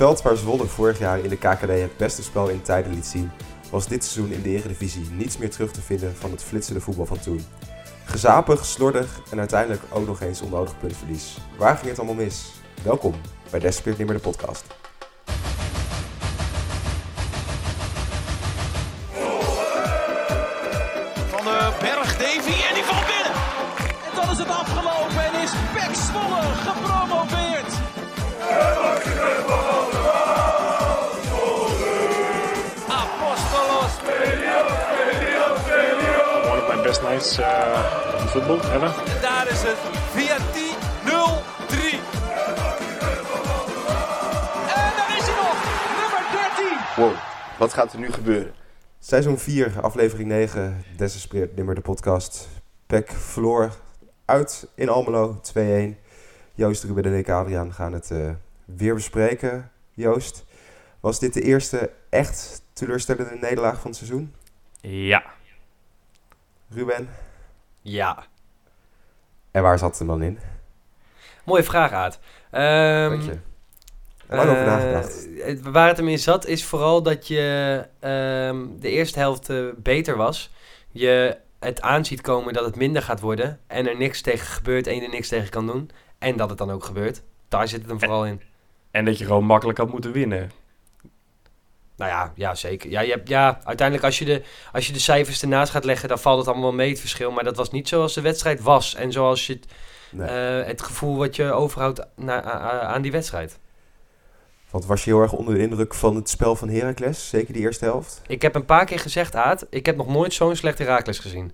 veld waar Zwolle vorig jaar in de KKD het beste spel in tijden liet zien, was dit seizoen in de Eredivisie niets meer terug te vinden van het flitsende voetbal van toen. Gezapig, slordig en uiteindelijk ook nog eens onnodig puntverlies. Waar ging het allemaal mis? Welkom bij Desperate Nimmer de podcast. Uh, in football ever. En daar is het via 10 0-3. En daar is hij nog. Nummer 13. Wow, wat gaat er nu gebeuren? Seizoen 4, aflevering 9, Desespereerd Nimmer de podcast. Pek verloor uit in Almelo 2-1. Joost, Ruben en ik, Adriaan, gaan het eh, weer bespreken. Joost, was dit de eerste echt teleurstellende nederlaag van het seizoen? Ja. Ruben, Ja, en waar zat hem dan in? mooie vraag, Aad. Ehm, Dank je. Lang over eh, nagedacht. waar het hem in zat, is vooral dat je ehm, de eerste helft eh, beter was. Je het aanziet komen dat het minder gaat worden. En er niks tegen gebeurt en je er niks tegen kan doen. En dat het dan ook gebeurt. Daar zit het hem vooral in. En dat je gewoon makkelijk had moeten winnen. Nou ja, ja zeker. Ja, je hebt, ja, uiteindelijk als je, de, als je de cijfers ernaast gaat leggen, dan valt het allemaal wel mee het verschil. Maar dat was niet zoals de wedstrijd was. En zoals je het, Nee. eh, het gevoel wat je overhoudt na, aan die wedstrijd. Want was je heel erg onder de indruk van het spel van Heracles? Zeker die eerste helft? Ik heb een paar keer gezegd, Aad, ik heb nog nooit zo'n slecht Herakles gezien.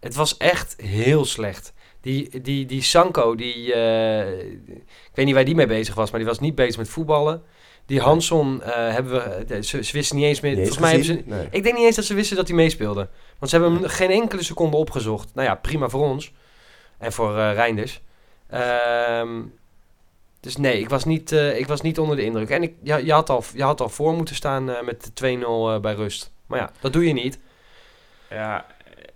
Het was echt heel slecht. Die, die, die Sanko, die, eh, ik weet niet waar die mee bezig was, maar die was niet bezig met voetballen. Die Hanson eh, hebben we, de- ze, ze wisten niet eens meer, Niet eens volgens mij hebben ze? Nee. ik denk niet eens dat ze wisten dat hij meespeelde. Want ze hebben hem geen enkele seconde opgezocht. Nou ja, prima voor ons. En voor eh Reinders. Ehm, dus nee, ik was, niet, eh, ik was niet onder de indruk. En ik, ja, je, had al, je had al voor moeten staan eh, met de 2-0 eh, bij rust. Maar ja, dat doe je niet. Ja,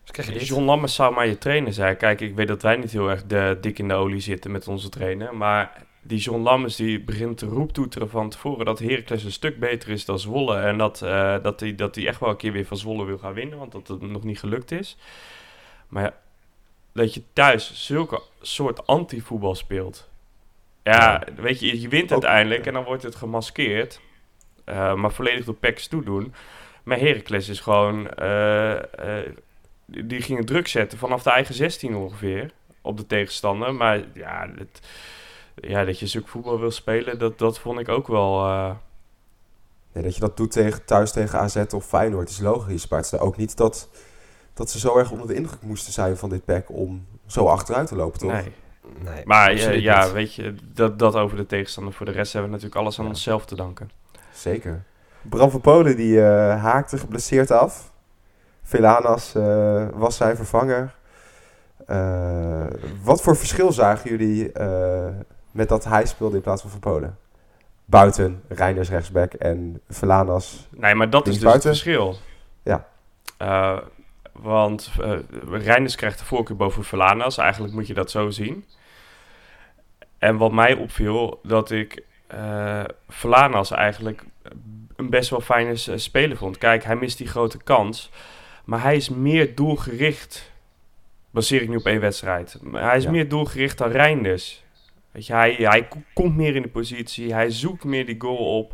Dus krijg je dit. John Lammers zou maar je trainer zijn. Kijk, ik weet dat wij niet heel erg de, dik in de olie zitten met onze trainer. Maar die John Lammers die begint te roeptoeteren van tevoren dat Heracles een stuk beter is dan Zwolle. En dat hij dat die, dat die echt wel een keer weer van Zwolle wil gaan winnen, want dat het nog niet gelukt is. Maar ja, dat je thuis zulke soort anti-voetbal speelt. Ja, weet je, je wint uiteindelijk en dan wordt het gemaskeerd. Eh, maar volledig door Peks toedoen. Maar Heracles is gewoon... eh, eh, die gingen druk zetten vanaf de eigen 16 ongeveer op de tegenstander. Maar ja, het, ja dat je zulk voetbal wil spelen, dat, dat vond ik ook wel... eh, Nee, dat je dat doet tegen, thuis tegen AZ of Feyenoord is logisch. Maar het is ook niet dat, dat ze zo erg onder de indruk moesten zijn van dit pack om zo achteruit te lopen, toch? nee. Nee, Maar ja, absoluut ja, niet. weet je, dat, dat over de tegenstander. Voor de rest hebben we natuurlijk alles aan Ja. onszelf te danken. Zeker. Bram van Polen die eh, haakte geblesseerd af. Velanas eh, was zijn vervanger. Eh, wat voor verschil zagen jullie eh, met dat hij speelde in plaats van Van Polen? Buiten Reinders rechtsback en Velanas. Nee, maar dat is dus het verschil. Ja. Eh, want uh, Reinders krijgt de voorkeur boven Verlanas. Eigenlijk moet je dat zo zien. En wat mij opviel, dat ik uh, Verlanas eigenlijk een best wel fijne speler vond. Kijk, hij mist die grote kans. Maar hij is meer doelgericht. Baseer ik nu op één wedstrijd. Hij is Ja. meer doelgericht dan Reinders. Weet je, hij, hij komt meer in de positie. Hij zoekt meer die goal op.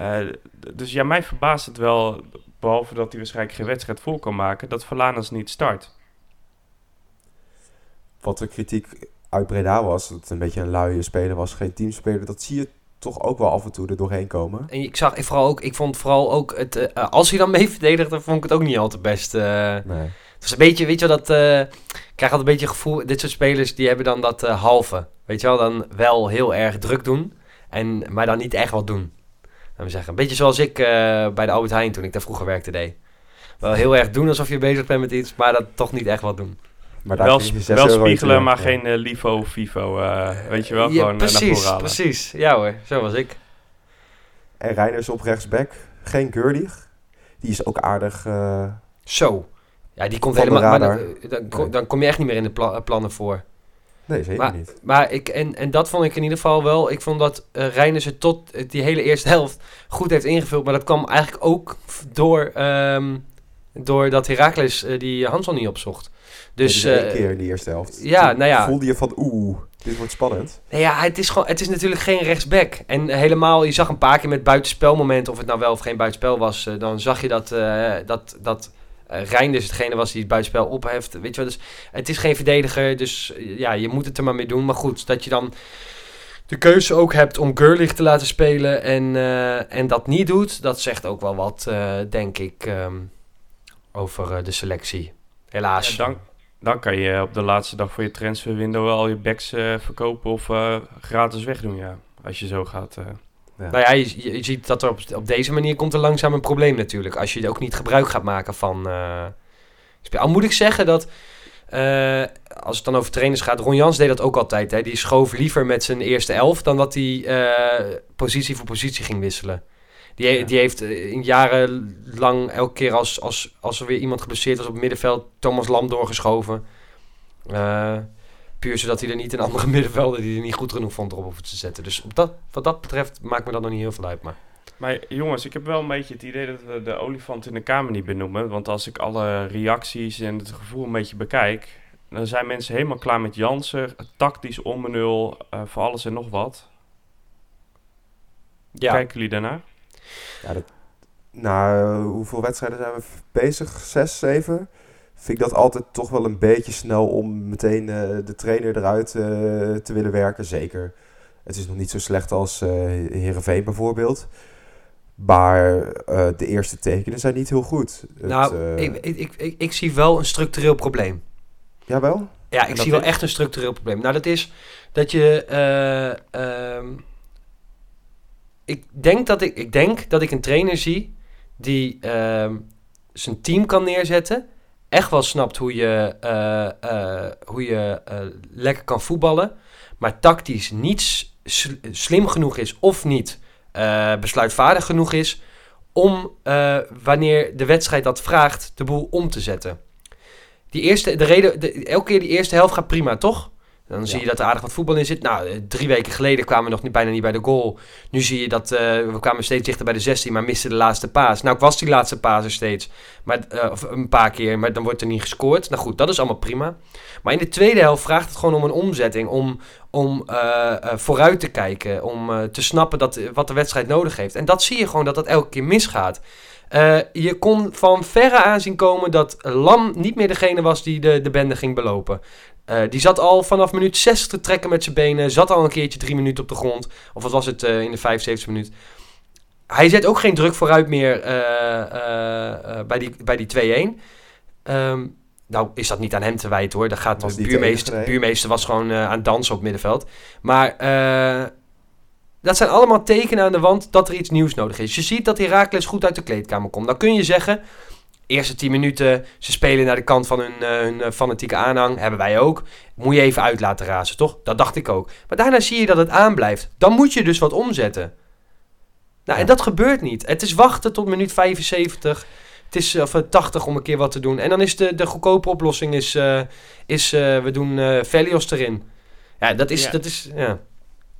Uh, dus ja, mij verbaast het wel, behalve dat hij waarschijnlijk geen wedstrijd vol kan maken, dat Verlanas niet start. Wat de kritiek uit Breda was, dat het een beetje een luie speler was, geen teamspeler, dat zie je toch ook wel af en toe er doorheen komen. En ik zag ik vooral ook, ik vond vooral ook het, uh, als hij dan mee verdedigde, vond ik het ook niet al te best. Uh, nee. Het was een beetje, weet je wel, dat, uh, ik krijg altijd een beetje het gevoel, dit soort spelers, die hebben dan dat uh, halve. Weet je wel, dan wel heel erg druk doen, en, maar dan niet echt wat doen. Laten we zeggen. Een beetje zoals ik uh, bij de Albert Heijn toen ik daar vroeger werkte deed. Wel heel erg doen alsof je bezig bent met iets, maar dat toch niet echt wat doen. Maar wel, wel spiegelen, maar ja. geen uh, LIFO of FIFO. Uh, weet je wel, ja, gewoon precies, naar precies. Ja hoor, zo was ik. En Reiners op rechtsback, geen Gurdig. Die is ook aardig... Uh, zo. Ja, die komt helemaal... Maar dan, dan, dan, kom je echt niet meer in de pla plannen voor. Nee, zeker Maar- niet. Maar ik, en, en dat vond ik in ieder geval wel. Ik vond dat uh, het tot die hele eerste helft goed heeft ingevuld. Maar dat kwam eigenlijk ook door, ehm door dat Herakles eh, die Hansel niet opzocht. Dus Dus één eh, keer in de eerste helft. ja, Toen nou ja. Voelde je van, oeh, dit wordt spannend. Nou ja, het is, gewoon, het is natuurlijk geen rechtsback. En helemaal, je zag een paar keer met buitenspelmomenten, of het nou wel of geen buitenspel was, dan zag je dat, dat, dat eh, Reinders hetgene was die het buitenspel opheft. Weet je wel, dus het is geen verdediger, dus eh, ja, je moet het er maar mee doen. Maar goed, dat je dan de keuze ook hebt om Gurlich te laten spelen en, eh, en dat niet doet, dat zegt ook wel wat, denk ik, ehm, over de selectie. Helaas. Dan, dan kan je op de laatste dag voor je transferwindow al je backs verkopen of gratis wegdoen, ja. Als je zo gaat. Nou ja, je, je, ziet dat er op, op deze manier komt er langzaam een probleem natuurlijk. Als je ook niet gebruik gaat maken van... eh Al moet ik zeggen dat... eh, als het dan over trainers gaat... Ron Jans deed dat ook altijd. Hè. Die schoof liever met zijn eerste elf... dan dat hij eh, positie voor positie ging wisselen. Die, Ja. die heeft in jarenlang elke keer als, als, als er weer iemand geblesseerd was op het middenveld... Thomas Lam doorgeschoven. Eh, puur zodat hij er niet een andere middenvelder... die hij niet goed genoeg vond erop hoefde te zetten. Dus op dat, wat dat betreft maakt me dat nog niet heel veel uit. Maar Maar jongens, ik heb wel een beetje het idee dat we de olifant in de kamer niet benoemen. Want als ik alle reacties en het gevoel een beetje bekijk... dan zijn mensen helemaal klaar met Jansen. Tactisch onbenul, eh voor alles en nog wat. ja, Kijken jullie daarnaar? Ja, dat, eh, hoeveel wedstrijden zijn we bezig? Zes, zeven? Vind ik dat altijd toch wel een beetje snel om meteen eh, de trainer eruit eh, te willen werken. Zeker. Het is nog niet zo slecht als eh Heerenveen bijvoorbeeld. Maar de eerste tekenen zijn niet heel goed. Het, nou, ik, ik, ik, zie wel een structureel probleem. Jawel? Ja, ik zie wel echt een structureel probleem. Nou, dat is dat je. eh, ehm, ik, denk dat ik, ik denk dat ik een trainer zie die ehm, zijn team kan neerzetten. Echt wel snapt hoe je, eh, eh, hoe je eh, lekker kan voetballen. Maar tactisch niet slim genoeg is of niet besluitvaardig genoeg is om wanneer de wedstrijd dat vraagt de boel om te zetten. Die eerste, de reden, de, elke keer die eerste helft gaat prima, toch? Dan zie je dat er aardig wat voetbal in zit. Nou, eh, drie weken geleden kwamen we nog niet, bijna niet bij de goal. Nu zie je dat eh, we kwamen steeds dichter bij de 16, maar misten de laatste paas. Nou, ik was die laatste paas er steeds. Maar, eh, of een paar keer, maar dan wordt er niet gescoord. Nou goed, dat is allemaal prima. Maar in de tweede helft vraagt het gewoon om een omzetting. Om, om vooruit te kijken. Om te snappen dat, wat de wedstrijd nodig heeft. En dat zie je gewoon dat dat elke keer misgaat. Je kon van verre aanzien komen dat Lam niet meer degene was die de, de bende ging belopen. Eh, die zat al vanaf minuut 60 te trekken met zijn benen. Zat al een keertje drie minuten op de grond. Of wat was het eh, in de 75 minuut. Hij zet ook geen druk vooruit meer eh, bij die, bij die 2-1. Ehm, nou is dat niet aan hem te wijten hoor. Dat gaat de buurmeester, buurmeester was gewoon aan het dansen op het middenveld. Maar dat zijn allemaal tekenen aan de wand dat er iets nieuws nodig is. Je ziet dat Herakles goed uit de kleedkamer komt. Dan kun je zeggen, eerste 10 minuten, ze spelen naar de kant van hun, eh, hun eh, fanatieke aanhang. Hebben wij ook. Moet je even uit laten razen, toch? Dat dacht ik ook. Maar daarna zie je dat het aanblijft. Dan moet je dus wat omzetten. Nou, en dat gebeurt niet. Het is wachten tot minuut 75. Het is of eh, 80 om een keer wat te doen. En dan is de, de goedkope oplossing is, is we doen Velios erin. Ja, dat is, Ja. dat is, ja.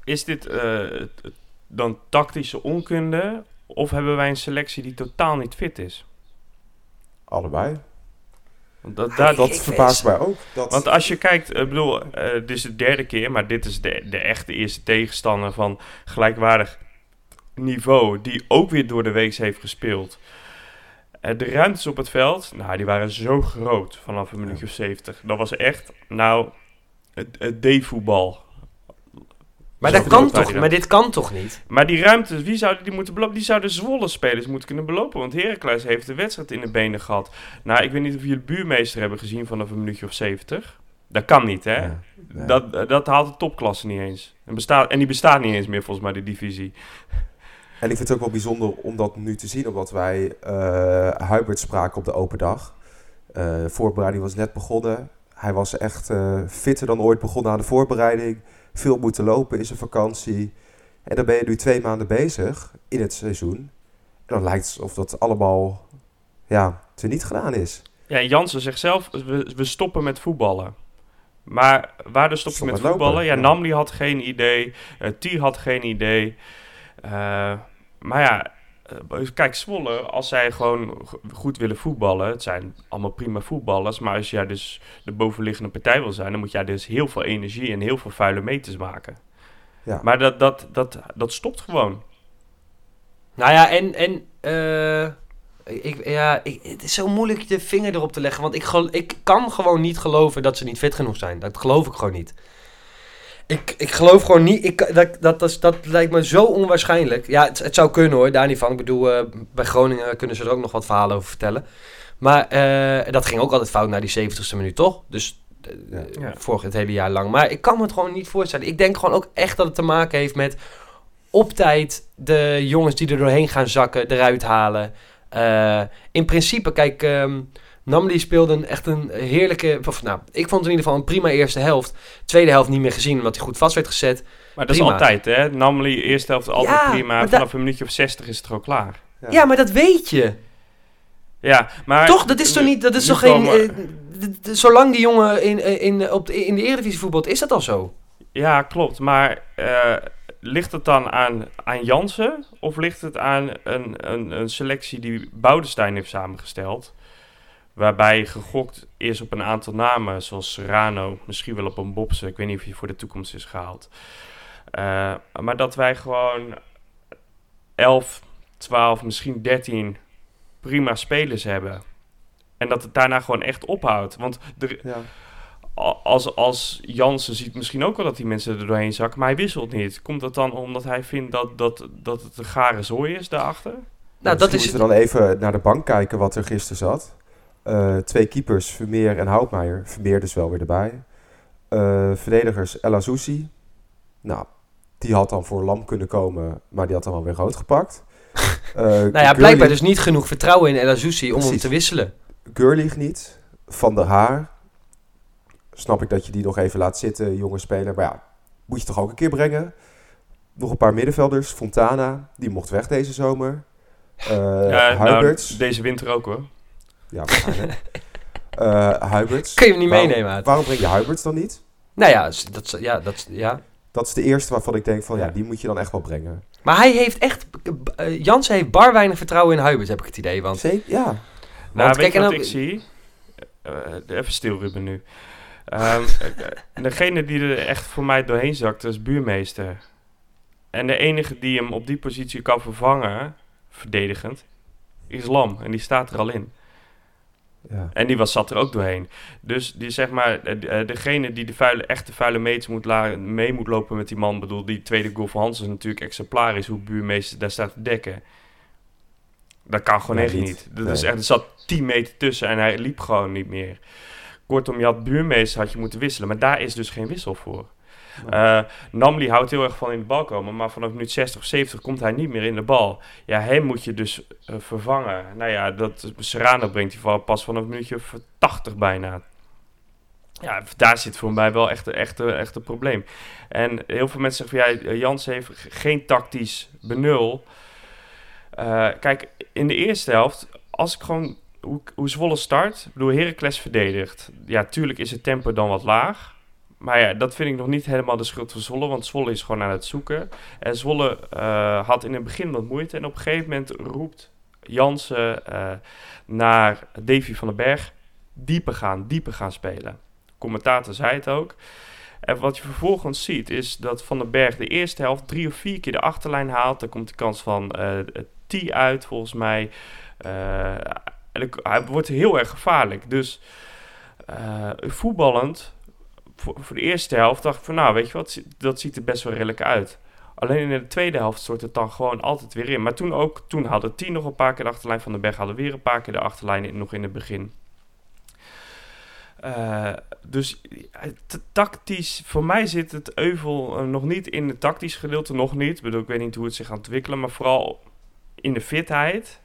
Is dit dan tactische onkunde? Of hebben wij een selectie die totaal niet fit is? Allebei. Want dat, daar, ik- Dat ik verbaast mij ook. Dat, Want als je kijkt, ik bedoel, eh dit is de derde keer, maar dit is de, de echte eerste tegenstander van gelijkwaardig niveau, die ook weer door de week heeft gespeeld. Eh, de ruimtes op het veld, nou, die waren zo groot vanaf een minuutje of 70. Dat was echt, nou, het, het D-voetbal. Maar, dat kan toch, maar dit kan toch niet? Maar die ruimtes, wie zouden die moeten belopen? Die zouden Zwolle spelers moeten kunnen belopen. Want Heracles heeft de wedstrijd in de benen gehad. Nou, ik weet niet of jullie de buurmeester hebben gezien vanaf een minuutje of 70. Dat kan niet, hè? Ja, ja. Dat, dat haalt de topklasse niet eens. En, bestaat, en die bestaat niet eens meer volgens mij, de divisie. En ik vind het ook wel bijzonder om dat nu te zien, omdat wij eh Hubert spraken op de open dag. Eh voorbereiding was net begonnen. Hij was echt eh, fitter dan ooit begonnen aan de voorbereiding. Veel moeten lopen in zijn vakantie. En dan ben je nu twee maanden bezig in het seizoen. En dan lijkt het alsof dat allemaal ja, niet gedaan is. Ja, Jansen zegt zelf, we, we stoppen met voetballen. Maar waar dus stop je met lopen, voetballen? Ja, ja. Namli had geen idee. eh T had geen idee. Eh, maar ja, kijk, Zwolle, als zij gewoon go- goed willen voetballen... Het zijn allemaal prima voetballers. Maar als jij dus de bovenliggende partij wil zijn... dan moet jij dus heel veel energie en heel veel vuile meters maken. Ja. Maar dat, dat, dat, dat stopt gewoon. Nou ja, en, en eh, ik, ja, ik, het is zo moeilijk de vinger erop te leggen. Want ik, ik kan gewoon niet geloven dat ze niet fit genoeg zijn. Dat geloof ik gewoon niet. Ik, ik geloof gewoon niet. Ik, dat, dat, dat, dat lijkt me zo onwaarschijnlijk. Ja, het, het zou kunnen hoor, daar niet van. Ik bedoel, eh, bij Groningen kunnen ze er ook nog wat verhalen over vertellen. Maar eh, dat ging ook altijd fout na die 70ste minuut, toch? Dus eh, Ja. Vorig het hele jaar lang. Maar ik kan me het gewoon niet voorstellen. Ik denk gewoon ook echt dat het te maken heeft met op tijd de jongens die er doorheen gaan zakken, eruit halen. In principe, kijk, ehm Namli speelde een, echt een heerlijke... Of, nou, ik vond in ieder geval een prima eerste helft. Tweede helft niet meer gezien, omdat hij goed vast werd gezet. Maar dat Prima. is altijd, hè? Namely, eerste helft altijd Ja, prima. Vanaf een minuutje of 60 is het gewoon klaar. Ja. Ja, maar dat weet je. Ja, maar... toch? Dat is toch niet... Dat is toch geen... eh, zolang die jongen in, in, in, op de, in de Eredivisie voetbalt, is dat al zo. Ja, klopt. Maar eh, ligt het dan aan, aan Jansen? Of ligt het aan een, een, een selectie die Boudestein heeft samengesteld? Waarbij gegokt is op een aantal namen, zoals Serrano, misschien wel op een Bobse. Ik weet niet of hij voor de toekomst is gehaald. Eh, maar dat wij gewoon 11, 12, misschien 13 prima spelers hebben. En dat het daarna gewoon echt ophoudt. Want er, Ja. Al- als, als Jansen ziet misschien ook wel dat die mensen er doorheen zakken, maar hij wisselt niet. Komt dat dan omdat hij vindt dat, dat, dat het een gare zooi is daarachter? Nou, dat is... We dan even naar de bank kijken wat er gisteren zat. Eh, twee keepers, Vermeer en Houtmeijer. Vermeer dus wel weer erbij. Eh, verdedigers El Azoussi. Nou, die had dan voor Lam kunnen komen, maar die had dan wel weer rood gepakt. Eh Nou ja, blijkbaar dus niet genoeg vertrouwen in El Azoussi om hem te wisselen. Gurlich niet. Van der Haar. Snap ik dat je die nog even laat zitten, jonge speler. Maar ja, moet je toch ook een keer brengen. Nog een paar middenvelders. Fontana, die mocht weg deze zomer. Eh Ja, nou, deze winter ook hoor. Ja, waarschijnlijk. Eh Huiberts. Kun je hem niet Waarom- meenemen uit. Waarom breng je Huiberts dan niet? Nou ja, dat, is- ja, dat, is- ja. Dat is de eerste waarvan ik denk van ja, Ja. die moet je dan echt wel brengen. Maar hij heeft echt... eh, Jansen heeft bar weinig vertrouwen in Huibert, heb ik het idee. Want, Zeker, ja. Nou, want weet je en wat ook- ik zie? Eh, even stil, Ruben, nu. Ehm, eh, degene die er echt voor mij doorheen zakt, is buurmeester. En de enige die hem op die positie kan vervangen, verdedigend, is Lam. En die staat er al in. Ja. En die was, zat er ook doorheen. Dus die, zeg maar, eh, eh, degene die de vuile, echte vuile meters moet la- mee moet lopen met die man. bedoel, die tweede goal van Hans is natuurlijk exemplarisch hoe buurmeester daar staat te dekken. Dat kan gewoon Nee, echt niet. niet. Dat Nee. is echt, er zat 10 meter tussen en hij liep gewoon niet meer. Kortom, je had buurmeester had je moeten wisselen. Maar daar is dus geen wissel voor. Eh Namli houdt heel erg van in de bal komen, maar vanaf minuut 60 of 70 komt hij niet meer in de bal. Ja, hem moet je dus eh, vervangen. Nou ja, dat Serrano brengt hij pas vanaf minuutje of 80 bijna. Ja, daar zit voor mij wel echt, echt, echt een probleem. En heel veel mensen zeggen van ja, Jans heeft geen tactisch benul. Eh, kijk, in de eerste helft, als ik gewoon hoe, hoe Zwolle start, bedoel Heracles verdedigt. Ja, tuurlijk is het tempo dan wat laag. Maar ja, dat vind ik nog niet helemaal de schuld van Zwolle, want Zwolle is gewoon aan het zoeken. En Zwolle eh, had in het begin wat moeite en op een gegeven moment roept Jansen eh, naar Davy van den Berg dieper gaan, dieper gaan spelen. Commentator zei het ook. En wat je vervolgens ziet is dat Van den Berg de eerste helft drie of vier keer de achterlijn haalt. Dan komt de kans van eh T uit volgens mij. En hij wordt heel erg gevaarlijk. Dus voetballend voor, voor de eerste helft dacht ik van nou, weet je wat, dat ziet er best wel redelijk uit. Alleen in de tweede helft stort het dan gewoon altijd weer in. Maar toen ook, toen hadden tien nog een paar keer de achterlijn van de Berg, hadden weer een paar keer de achterlijn in, nog in het begin. Eh, dus eh, tactisch, voor mij zit het euvel eh, nog niet in het tactisch gedeelte, nog niet. Ik bedoel, ik weet niet hoe het zich gaat ontwikkelen, maar vooral in de fitheid.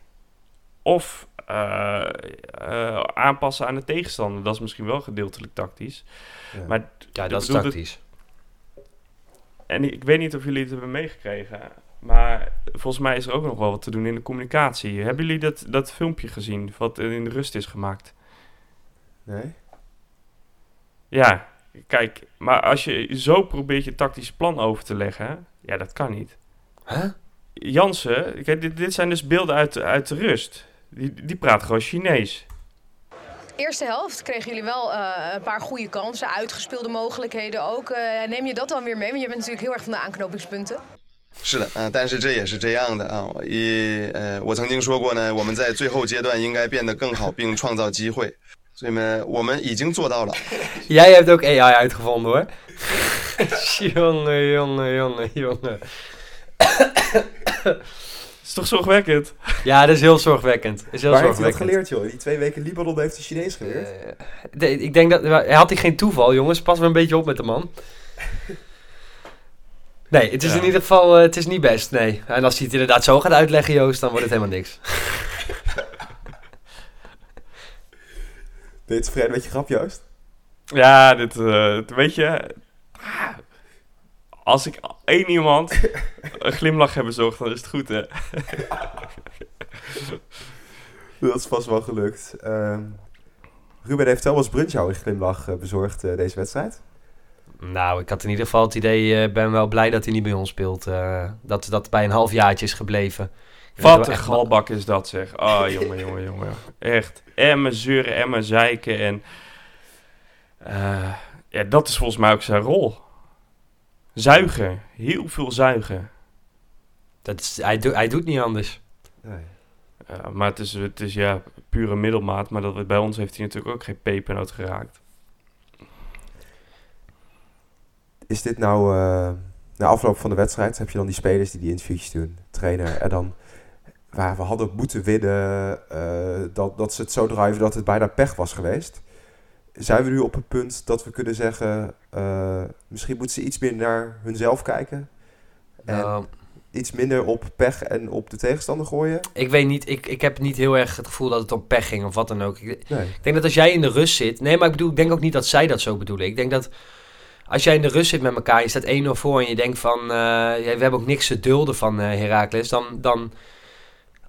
Of eh, eh, aanpassen aan de tegenstander. Dat is misschien wel gedeeltelijk tactisch. Ja. Maar Ja, dat is dat- tactisch. En ik weet niet of jullie het hebben meegekregen. Maar volgens mij is er ook nog wel wat te doen in de communicatie. Hebben jullie dat, dat filmpje gezien? Wat in de rust is gemaakt? Nee? Ja, Kijk, maar als je zo probeert je tactisch plan over te leggen, ja, dat kan niet. Huh? Jansen, kijk, dit, dit zijn dus beelden uit, uit de rust. Die, die praat gewoon Chinees. Eerste helft kregen jullie wel eh, een paar goede kansen, uitgespeelde mogelijkheden ook. Eh, neem je dat dan weer mee? Want je bent natuurlijk heel erg van de aanknopingspunten. 是的，啊、但是这也是这样的啊。也呃，我曾经说过呢，我们在最后阶段应该变得更好，并创造机会。所以呢，我们已经做到了。 Jij hebt ook AI uitgevonden hoor. jongen, jongen, jongen, jongen. is toch zorgwekkend? Ja, dat is heel zorgwekkend. Dat is heel Waar heeft hij dat geleerd, joh? Die twee weken Libanon heeft hij Chinees geleerd. Eh, de- ik denk dat... Hij had hij geen toeval, jongens. Pas maar een beetje op met de man. Nee, het is Ja. in ieder geval... eh, het is niet best, nee. En als hij het inderdaad zo gaat uitleggen, Joost, dan wordt het helemaal niks. Ben je tevreden met je grap, Joost? Ja, dit, eh, weet je... ah, Als ik één iemand een glimlach heb bezorgd, dan is het goed, hè? Dat is vast wel gelukt. Ehm, Ruben heeft Thomas Bruntjouw een glimlach eh, bezorgd eh, deze wedstrijd. Nou, ik had in ieder geval het idee... Ik ben wel blij dat hij niet bij ons speelt. eh, dat dat bij een halfjaartje is gebleven. Wat een wel galbak is dat, zeg. Oh, jongen, jongen, jongen. Echt. Emmen zeuren, emmen zeiken en... eh, ja, dat is volgens mij ook zijn rol. Zuigen. Heel veel zuigen. Dat is, hij, doet hij doet niet anders. Nee. Maar het is, het is ja, pure middelmaat. Maar dat, bij ons heeft hij natuurlijk ook geen pepernoot geraakt. Is dit nou, eh, na afloop van de wedstrijd, heb je dan die spelers die die interviewtjes doen, trainer, en dan, waar we hadden moeten winnen, eh, dat, dat ze het zo driven dat het bijna pech was geweest. Zijn we nu op het punt dat we kunnen zeggen, eh, misschien moeten ze iets meer naar hunzelf kijken? En Nou, iets minder op pech en op de tegenstander gooien? ik weet niet, ik, ik heb niet heel erg het gevoel dat het om pech ging of wat dan ook. Ik, Nee. ik denk dat als jij in de rust zit... Nee, maar ik bedoel, ik denk ook niet dat zij dat zo bedoelen. Ik denk dat als jij in de rust zit met elkaar, je staat 1-0 voor en je denkt van... ja, we hebben ook niks te dulden van eh Heracles, dan... dan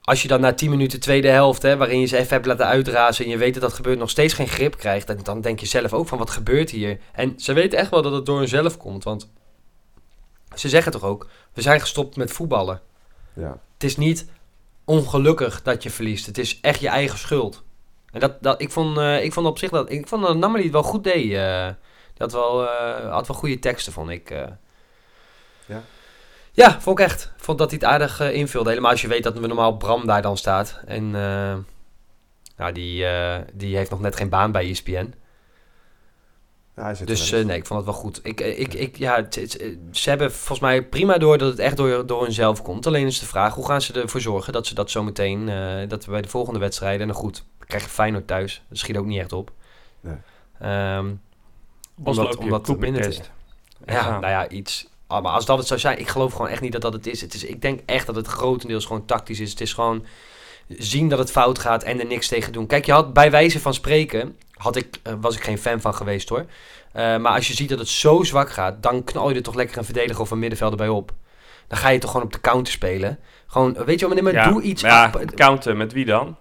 als je dan na 10 minuten tweede helft, hè, waarin je ze even hebt laten uitrazen en je weet dat dat gebeurt, nog steeds geen grip krijgt, dan, dan denk je zelf ook van wat gebeurt hier? En ze weten echt wel dat het door hunzelf komt, want ze zeggen toch ook, we zijn gestopt met voetballen. Ja. Het is niet ongelukkig dat je verliest. Het is echt je eigen schuld. En dat, dat, ik, vond, eh, ik vond op zich dat... Ik vond dat Namely het wel goed deed. eh. dat wel, eh, had wel goede teksten, vond ik. Ja? Ja, vond ik echt. Ik vond dat hij het aardig eh, invulde. Helemaal als je weet dat we normaal Bram daar dan staat. En eh, nou, die, eh, die heeft nog net geen baan bij ESPN. Ja, hij zit Dus nee, ik vond het wel goed. Ik, ik, ik, ja, het- het- ze hebben volgens mij prima door dat het echt door, door hunzelf komt. Alleen is de vraag, hoe gaan ze ervoor zorgen dat ze dat zometeen, eh dat we bij de volgende wedstrijden, en goed, dan krijg je Feyenoord thuis. Dat schiet ook niet echt op. Nee. Ehm, Bos Omdat- omdat minder ja, nou ja, iets. Ah, Maar als dat het zou zijn, ik geloof gewoon echt niet dat dat het is. het is. Ik denk echt dat het grotendeels gewoon tactisch is. Het is gewoon zien dat het fout gaat en er niks tegen doen. Kijk, je had bij wijze van spreken, had ik, eh, was ik geen fan van geweest hoor. Eh, maar als je ziet dat het zo zwak gaat, dan knal je er toch lekker een verdediger of een middenvelder bij op. Dan ga je toch gewoon op de counter spelen. Gewoon, weet je wel, maar Ja, doe iets. ja, counter, met wie dan?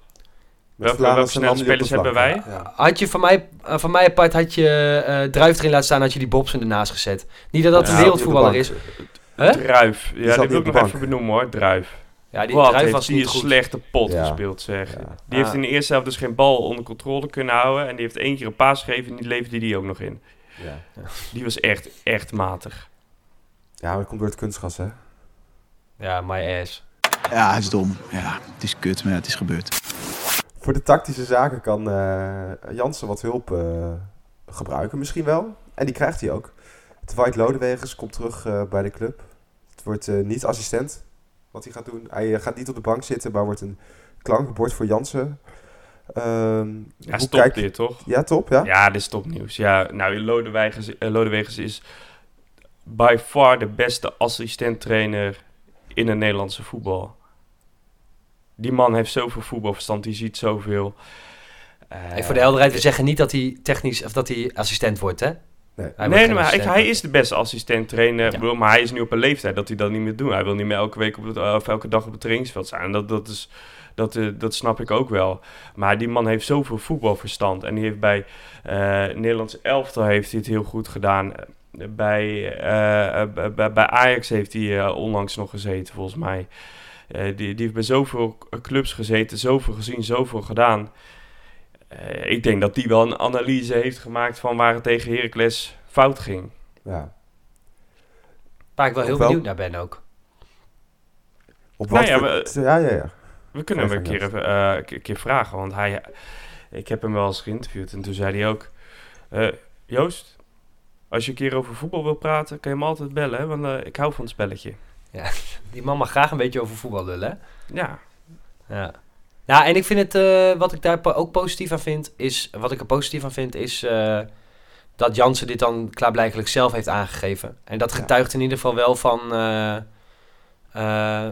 Welke- welke snelle spelers hebben wij? Ja. Had je van mij, eh, van mij apart had je eh Druif erin laten staan, had je die Bobson ernaast gezet. Niet dat dat Ja, een wereldvoetballer is. Huh? Druif. Die Ja, die niet wil ik nog bank. even benoemen hoor, Druif. Ja, die Wat Druif heeft was die niet een goed. slechte pot Ja. gespeeld zeg. Ja. Die heeft in de eerste helft dus geen bal onder controle kunnen houden. En die heeft één keer een paas gegeven en die leverde die ook nog in. Ja. Die was echt, echt matig. ja, maar dat komt door het kunstgas, hè? Ja, my ass. Ja, het is dom. Ja, het is kut, maar ja, het is gebeurd. Voor de tactische zaken kan eh, Jansen wat hulp eh, gebruiken misschien wel. En die krijgt hij ook. Dwight Lodewegers komt terug eh, bij de club. Het wordt niet assistent wat hij gaat doen. Hij gaat niet op de bank zitten, maar wordt een klankbord voor Jansen. Ehm, Ja, stop kijk- dit toch? Ja, top, ja? Ja, dit is topnieuws. Ja, nou, Lodewegers, eh, Lodewegers is by far de beste assistenttrainer in het Nederlandse voetbal. Die man heeft zoveel voetbalverstand, die ziet zoveel. Eh, Hey, voor de helderheid, we zeggen niet dat hij technisch of dat hij assistent wordt, hè? Nee. Hij nee, maar hij, is de beste assistent trainer. Ja. Ik bedoel, Maar hij is nu op een leeftijd dat hij dat niet meer doet. Hij wil niet meer elke week op het, eh, of elke dag op het trainingsveld zijn. Dat, dat, is, dat, eh, dat snap ik ook wel. Maar die man heeft zoveel voetbalverstand. En die heeft bij eh Nederlands elftal heeft hij het heel goed gedaan. Bij, eh, eh, bij, bij Ajax heeft hij eh, onlangs nog gezeten, volgens mij. Eh, die, die heeft bij zoveel clubs gezeten, zoveel gezien, zoveel gedaan. Eh, ik denk dat die wel een analyse heeft gemaakt van waar het tegen Heracles fout ging. Ja. Waar ik wel heel wel- benieuwd naar ben ook. Op Nou wat ja, voor- ja, ja, ja. We kunnen hem een keer, even, eh, een keer vragen, want hij, ik heb hem wel eens geïnterviewd en toen zei hij ook... eh, Joost, als je een keer over voetbal wil praten, kan je me altijd bellen, hè, want eh, ik hou van het spelletje. Die man mag graag een beetje over voetbal lullen, hè? Ja, Ja. Ja, en ik vind het, eh, wat ik daar po- ook positief aan vind, is, wat ik er positief aan vind, is eh, dat Jansen dit dan klaarblijkelijk zelf heeft aangegeven. En dat Ja. getuigt in ieder geval wel van eh,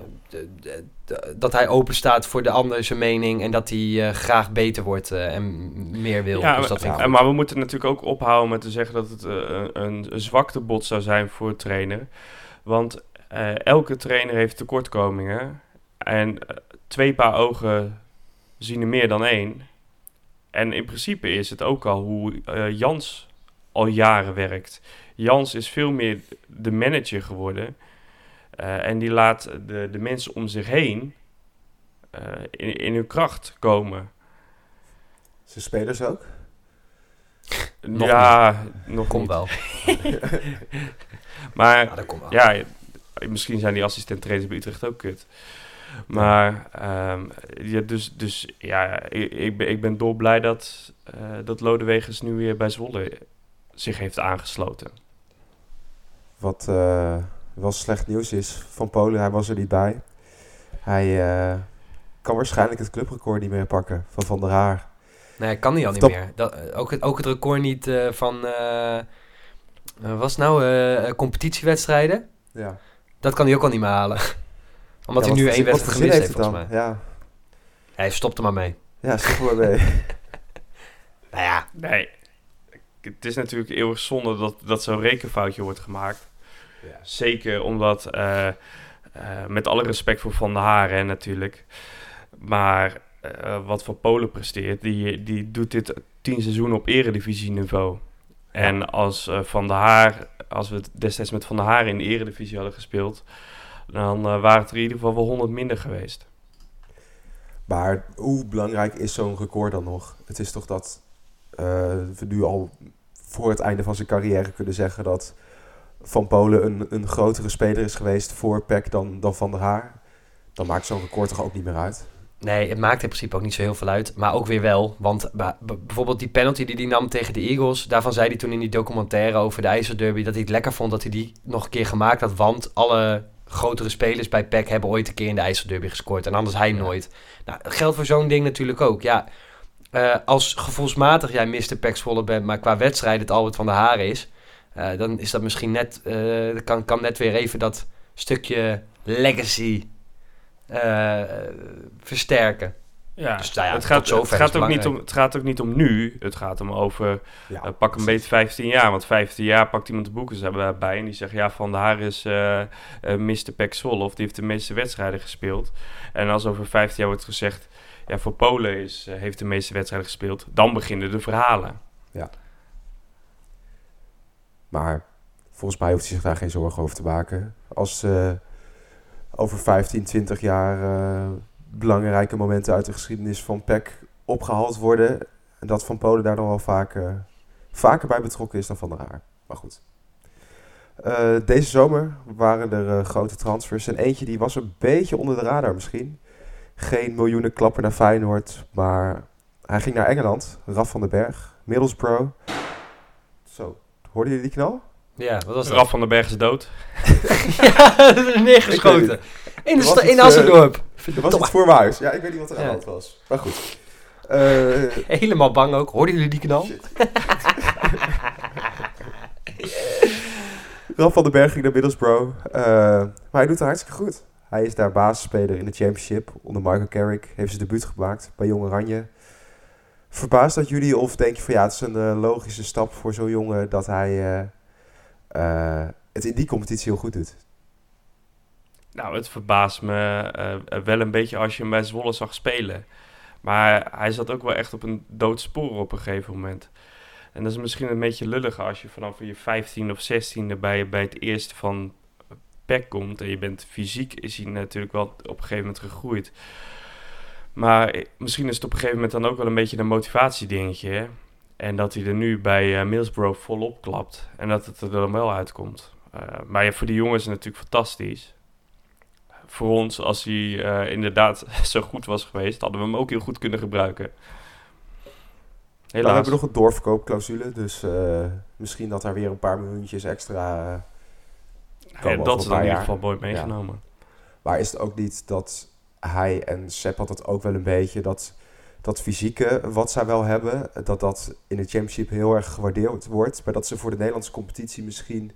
dat hij open staat voor de ander zijn mening en dat hij graag beter wordt en meer wil. ja dus dat vind ik maar, we moeten natuurlijk ook ophouden met te zeggen dat het een, een, zwaktebod zou zijn voor het trainer. Want eh, elke trainer heeft tekortkomingen. En eh, twee paar ogen zien er meer dan één. En in principe is het ook al hoe eh, Jans al jaren werkt. Jans is veel meer de manager geworden. Eh, en die laat de, de mensen om zich heen eh, in, in hun kracht komen. Zijn spelers ook? Nog ja, nog Komt niet. wel. Maar Ja, dat komt wel. ja, misschien zijn die assistent-trainers bij Utrecht ook kut. Maar ehm, ja, dus, dus ja, ik, ik, ben, ik ben dolblij dat, eh dat Lodewegers nu weer bij Zwolle zich heeft aangesloten. Wat eh, wel slecht nieuws is van Polen, hij was er niet bij. Hij eh, kan waarschijnlijk het clubrecord niet meer pakken van Van der Haar. Nee, kan hij al niet Top. meer. Dat, ook, het, ook het record niet eh, van, was nou, competitiewedstrijden. Ja. Dat kan hij ook al niet meer halen. Omdat Ja, hij nu één wedstrijd gemist heeft, volgens mij. Ja, Hij stopt er maar mee. ja stop er maar mee. Nou ja, Nee, het is natuurlijk eeuwig zonde dat, dat zo'n rekenfoutje wordt gemaakt. Zeker omdat, eh, eh, met alle respect voor Van der Haren natuurlijk, maar eh, wat Van Polen presteert, die, die doet dit tien seizoenen op eredivisieniveau. En als eh, Van der Haar, als we destijds met Van der Haar in de eredivisie hadden gespeeld, dan eh, waren het er in ieder geval wel 100 minder geweest. Maar hoe belangrijk is zo'n record dan nog? Het is toch dat eh, we nu al voor het einde van zijn carrière kunnen zeggen dat Van Polen een, een grotere speler is geweest voor PEC dan, dan Van der Haar. Dan maakt zo'n record toch ook niet meer uit? Nee, het maakt in principe ook niet zo heel veel uit. Maar ook weer wel, want bijvoorbeeld die penalty die hij nam tegen de Eagles... daarvan zei hij toen in die documentaire over de IJsselderby... dat hij het lekker vond dat hij die nog een keer gemaakt had... want alle grotere spelers bij PEC hebben ooit een keer in de IJsselderby gescoord... en anders hij nooit. Nou, dat geldt voor zo'n ding natuurlijk ook. Ja, eh, als gevoelsmatig jij Mr. PEC Zwolle bent... maar qua wedstrijd het Albert van der Haren is... eh, dan is dat misschien net... eh, kan, kan net weer even dat stukje legacy... eh, versterken. Ja, Dus, nou ja, het, gaat, het, gaat ook niet om, het gaat ook niet om nu. Het gaat om over Ja, eh, pak een beetje 15 jaar. Want 15 jaar pakt iemand de boeken bij en die zegt... ja, Van der Haar is eh eh Mr. Pek Zwolle of die heeft de meeste wedstrijden gespeeld. En als over 15 jaar wordt gezegd... ja, voor Polen is, heeft de meeste wedstrijden gespeeld... dan beginnen de verhalen. Maar volgens mij hoeft hij zich daar geen zorgen over te maken. Als eh, over 15, 20 jaar eh, belangrijke momenten uit de geschiedenis van PEC opgehaald worden. En dat Van Polen daar dan wel vaak, vaker bij betrokken is dan Van der Haar. Maar goed. Eh, deze zomer waren er eh, grote transfers. En eentje die was een beetje onder de radar misschien. Geen miljoenen klapper naar Feyenoord. Maar hij ging naar Engeland. Raf van den Berg. Middlesbrough. Zo, hoorden jullie die knal? Ja, wat was dat? Raf van den Berg is dood. ja, neergeschoten. In, de was sta- in Assendorp. Er was Verdomme. iets voor mijn huis. Ja, ik weet niet wat er aan de hand was. Maar goed. Eh, Helemaal bang ook. Hoorden jullie die knal? Ralf van den Berg ging naar Middlesbrough. Eh, maar hij doet het hartstikke goed. Hij is daar basisspeler in de Championship. Onder Michael Carrick heeft zijn debuut gemaakt bij Jong Oranje. Verbaast dat jullie of denk je van ja, het is een eh, logische stap voor zo'n jongen dat hij eh, eh, het in die competitie heel goed doet? Nou, het verbaast me eh, wel een beetje als je hem bij Zwolle zag spelen. Maar hij zat ook wel echt op een doodspoor op een gegeven moment. En dat is misschien een beetje lullig als je vanaf je 15 of 16e bij, bij het eerste van PEC komt. En je bent fysiek, is hij natuurlijk wel op een gegeven moment gegroeid. Maar eh, misschien is het op een gegeven moment dan ook wel een beetje een motivatiedingetje. En dat hij er nu bij eh Middlesbrough volop klapt. En dat het er dan wel uitkomt. Eh, maar ja, voor die jongens is het natuurlijk fantastisch. Voor ons, als hij eh, inderdaad zo goed was geweest, hadden we hem ook heel goed kunnen gebruiken. Nou, we hebben nog een doorverkoopclausule, dus misschien dat daar weer een paar miljoentjes extra... Ja, komen over dat is in ieder geval mooi meegenomen. Maar is het ook niet dat hij en Sepp had het ook wel een beetje dat dat fysieke wat zij wel hebben, dat dat in de championship heel erg gewaardeerd wordt, maar dat ze voor de Nederlandse competitie misschien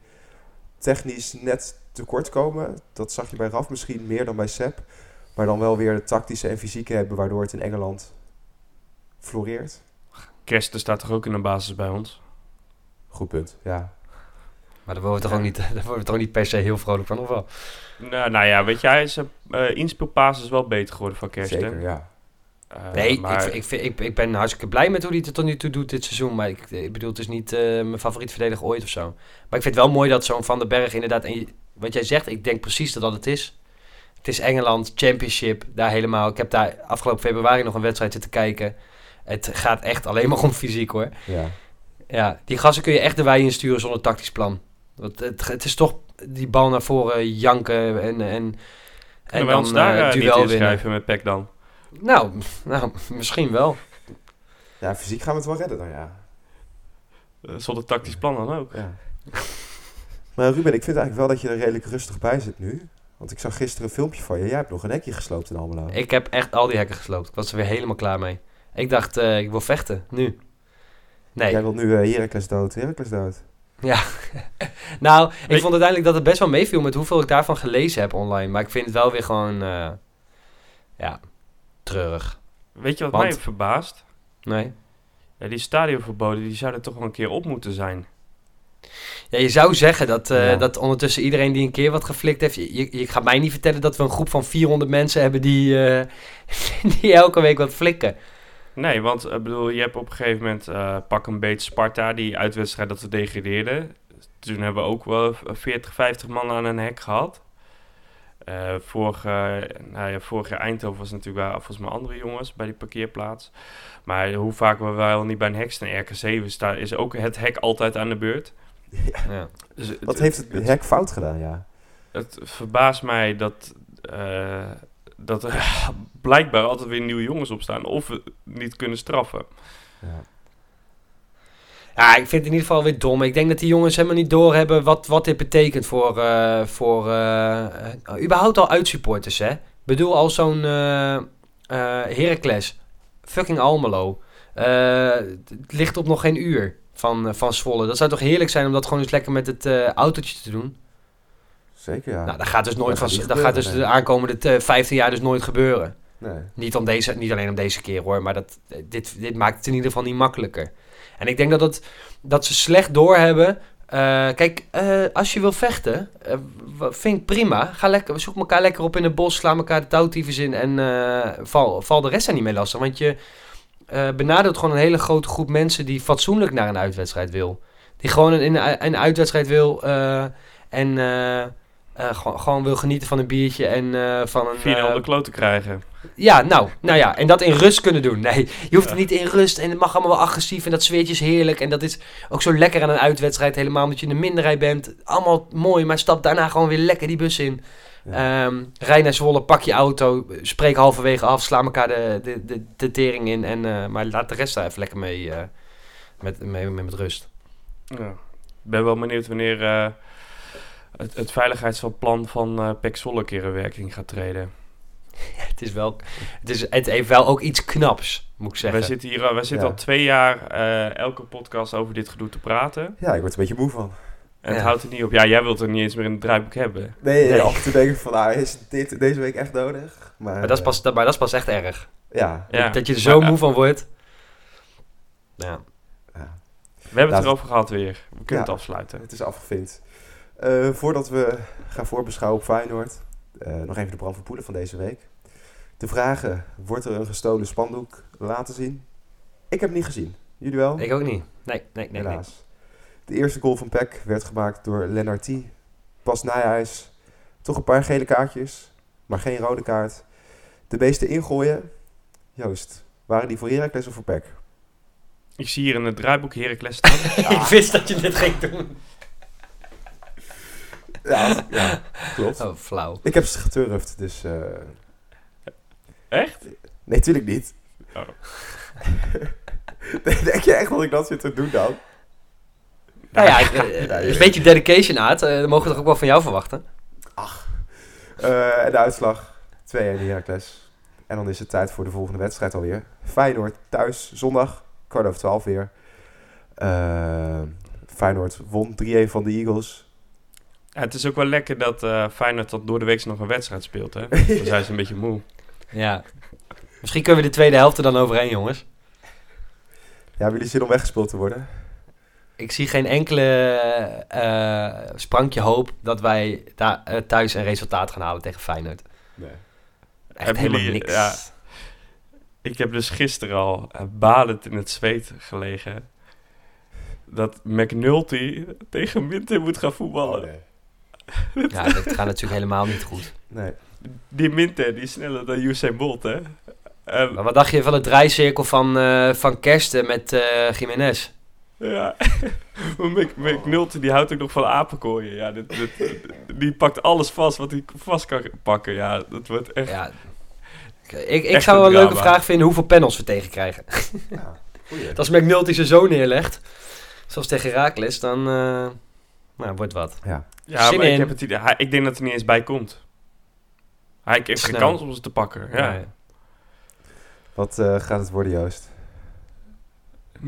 technisch net tekort komen. Dat zag je bij Raf misschien meer dan bij Sepp, maar dan wel weer het tactische en fysieke hebben waardoor het in Engeland floreert. Kersten staat toch ook in de basis bij ons? Goed punt, ja. Maar daar worden we toch ook niet, daar worden we toch niet per se heel vrolijk van, of wel? Nou, nou ja, weet je, hij is uh, inspeelpaas is wel beter geworden van Kersten. Zeker, ja. Uh, nee, maar... ik, ik, vind, ik, ik ben hartstikke blij met hoe hij het tot nu toe doet dit seizoen. Maar ik, ik bedoel, het is niet uh, mijn favoriet verdediger ooit of zo. Maar ik vind het wel mooi dat zo'n Van den Berg inderdaad... En wat jij zegt, ik denk precies dat dat het is. Het is Engeland, Championship, daar helemaal. Ik heb daar afgelopen februari nog een wedstrijd zitten kijken. Het gaat echt alleen maar om fysiek hoor. Ja. Ja, die gasten kun je echt de wei insturen zonder tactisch plan. Want het, het is toch die bal naar voren janken en... en en wij ons daar uh, duel niet schrijven met Peck dan? Nou, nou, misschien wel. Ja, fysiek gaan we het wel redden dan, ja. Uh, zonder tactisch plan dan ook. Ja. maar Ruben, ik vind eigenlijk wel dat je er redelijk rustig bij zit nu. Want ik zag gisteren een filmpje van je. Jij hebt nog een hekje gesloopt in Almelo. Ik heb echt al die hekken gesloopt. Ik was er weer helemaal klaar mee. Ik dacht, uh, ik wil vechten, nu. Nee. Jij wilt nu uh, Heracles dood, Heracles dood. Ja, nou, ik Weet vond uiteindelijk dat het best wel meeviel met hoeveel ik daarvan gelezen heb online. Maar ik vind het wel weer gewoon, uh, ja, treurig. Weet je wat Want, mij verbaast? Nee. Ja, die stadionverboden, die zouden toch wel een keer op moeten zijn. Ja, je zou zeggen dat, uh, ja. dat ondertussen iedereen die een keer wat geflikt heeft... Je, je, gaat mij niet vertellen dat we een groep van 400 mensen hebben die, uh, die elke week wat flikken. Nee, want ik bedoel, je hebt op een gegeven moment pak een beetje Sparta, die uitwedstrijd dat ze degradeerden. Toen hebben we ook wel 40, 50 man aan een hek gehad. Uh, vorig, nou ja, vorig jaar Eindhoven was natuurlijk wel volgens mij andere jongens bij die parkeerplaats. Maar hoe vaak we wel niet bij een hek staan, RK7 staan, is ook het hek altijd aan de beurt. Ja. ja. Dus Wat het, heeft het, het, hek fout gedaan, ja? Het verbaast mij dat, uh, dat er blijkbaar altijd weer nieuwe jongens op staan of we niet kunnen straffen. Ja. Ja, ik vind het in ieder geval weer dom. Ik denk dat die jongens helemaal niet doorhebben wat, wat dit betekent voor, uh, voor uh, uh, überhaupt al uitsupporters, hè. Ik bedoel, al zo'n Heracles, fucking Almelo, het ligt op nog geen uur van, van Zwolle. Dat zou toch heerlijk zijn om dat gewoon eens lekker met het autootje te doen? Zeker, ja. Nou, dat gaat dus nooit dat van, dat gaat dus nee. de aankomende 15 jaar dus nooit gebeuren. Nee. Niet, om deze, niet alleen om deze keer hoor, maar dat, dit, dit maakt het in ieder geval niet makkelijker. En ik denk dat, het, dat ze slecht doorhebben. Uh, kijk, uh, als je wil vechten, uh, vind ik prima. Ga lekker, zoek elkaar lekker op in het bos, sla elkaar de touwtiefjes in en val, val de rest er niet mee lastig. Want je benadeelt gewoon een hele grote groep mensen die fatsoenlijk naar een uitwedstrijd wil. Die gewoon een, een, een uitwedstrijd wil en uh, gewoon, gewoon wil genieten van een biertje en uh, van een... Vier uh, de kloot te krijgen. Ja, nou, nou ja, en dat in rust kunnen doen. Nee, je hoeft ja. het niet in rust en het mag allemaal wel agressief en dat zweertje is heerlijk. En dat is ook zo lekker aan een uitwedstrijd, helemaal omdat je in de minderheid bent. Allemaal mooi, maar stap daarna gewoon weer lekker die bus in. Ja. Um, rij naar Zwolle, pak je auto, spreek halverwege af, sla elkaar de, de, de, de tering in. En, maar laat de rest daar even lekker mee, met, mee, mee met rust. Ja. Ik ben wel benieuwd wanneer het, het veiligheidsplan van uh, Zwolle een keer in werking gaat treden. Ja, het, is wel, het, is, het heeft wel ook iets knaps, moet ik zeggen. Wij zitten hier wij zitten ja. al twee jaar uh, elke podcast over dit gedoe te praten. Ja, ik word er een beetje moe van. En het houdt er niet op. Ja, jij wilt er niet eens meer in het draaiboek hebben. Nee, nee. af en toe denk ik van, nou, is dit deze week echt nodig? Maar, maar, dat, is pas, dat, maar dat is pas echt erg. Ja. Dat, dat je er zo maar, moe van wordt. Ja. Ja, We hebben het Laat- erover gehad weer. We kunnen Ja. het afsluiten. het is afgevinkt. Eh, voordat we gaan voorbeschouwen op Feyenoord, eh, nog even de brand van Poelen van deze week. De vragen, wordt er een gestolen spandoek laten zien? Ik heb het niet gezien. Jullie wel? Ik ook niet. Nee, nee, nee. nee. Helaas. De eerste goal van Peck werd gemaakt door Lennartie. Pas Nijhuis. Toch een paar gele kaartjes, maar geen rode kaart. De beesten ingooien. Joost, waren die voor Heracles of voor Peck? Ik zie hier in het draaiboek Heracles staan. ik wist dat je dit ging doen. Ja, ja klopt. Oh, flauw. Ik heb ze geturfd, dus... eh, Echt? Nee, tuurlijk niet. Oh. Denk je echt dat ik dat zit te doen dan? Nou ja, ik, eh, een beetje dedication, Aad. Eh, dat mogen we toch ook wel van jou verwachten? Eh, en de uitslag 2-1 Heracles. En dan is het tijd voor de volgende wedstrijd alweer. Feyenoord thuis, zondag, kwart over twaalf weer. Eh, Feyenoord won 3-1 van de Eagles. Ja, het is ook wel lekker dat eh Feyenoord tot door de week nog een wedstrijd speelt. Hè? Dan zijn ze een beetje moe. Ja. Misschien kunnen we de tweede helft er dan overheen, jongens. Ja, hebben jullie zin om weggespeeld te worden? Ik zie geen enkele eh, sprankje hoop dat wij daar eh, thuis een resultaat gaan halen tegen Feyenoord. Nee. Echt Hebben helemaal jullie- niks. ja. Ik heb dus gisteren al eh, balend in het zweet gelegen. Dat McNulty tegen Minter moet gaan voetballen. Oh, nee. Ja, dat gaat natuurlijk helemaal niet goed. Nee. Die Minter, die is sneller dan Usain Bolt, hè? Maar wat dacht je van het draaicirkel van, eh, van Kersten met eh Jiménez? ja, McNulty die houdt ook nog van apenkooien. Ja, dit, dit- die pakt alles vast wat hij vast kan pakken. Ja, dat wordt echt... Ja. Ik, ik Echt zou een wel een leuke vraag vinden hoeveel panels we tegen krijgen. Ja, goeie. Als McNulty zijn zo neerlegt, zoals tegen Herakles, dan eh, nou, wordt wat. Ja. Ja, Zin maar ik, heb het idee, hij, ik denk dat hij niet eens bij komt. Hij heeft geen kans om ze te pakken. Ja. Nee. Wat eh, gaat het worden, Joost? 0-7.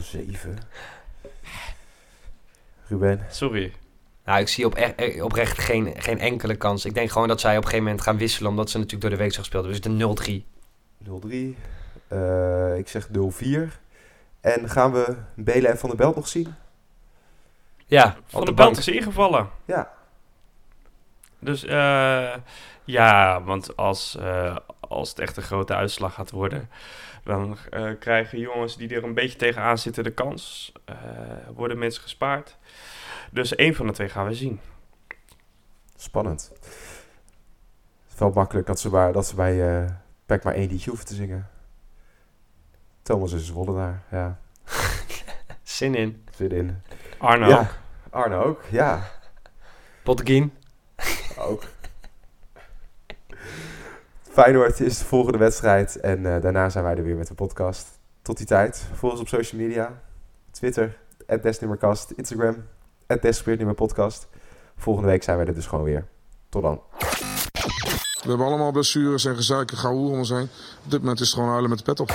07. Ruben? Sorry. Nou, ik zie op e- oprecht geen, geen enkele kans. Ik denk gewoon dat zij op een gegeven moment gaan wisselen, omdat ze natuurlijk door de week zo gespeeld hebben. Dus de 0-3. 03. Eh, ik zeg 04. En gaan we Belen en Van der Belt nog zien? Ja, Van de de Belt is ingevallen. Ja. Dus eh, ja, want als, eh, als het echt een grote uitslag gaat worden, dan eh, krijgen jongens die er een beetje tegenaan zitten de kans. Eh, worden mensen gespaard. Dus één van de twee gaan we zien. Spannend. Het is wel makkelijk dat ze, maar, dat ze bij eh Pack maar één liedje hoeven te zingen. Thomas is Wollenaar, ja. Zin in. Zin in. Arno ja. ook. Arno ook, ja. Potgien. Ook. Feyenoord is de volgende wedstrijd. En eh, daarna zijn wij er weer met de podcast. Tot die tijd. Volg ons op social media. Twitter, @desnummerkast. Instagram, @desnummerpodcast. Volgende week zijn wij er dus gewoon weer. Tot dan. We hebben allemaal blessures en gezeik en gehoer om ons heen. Op dit moment is het gewoon huilen met de pet op.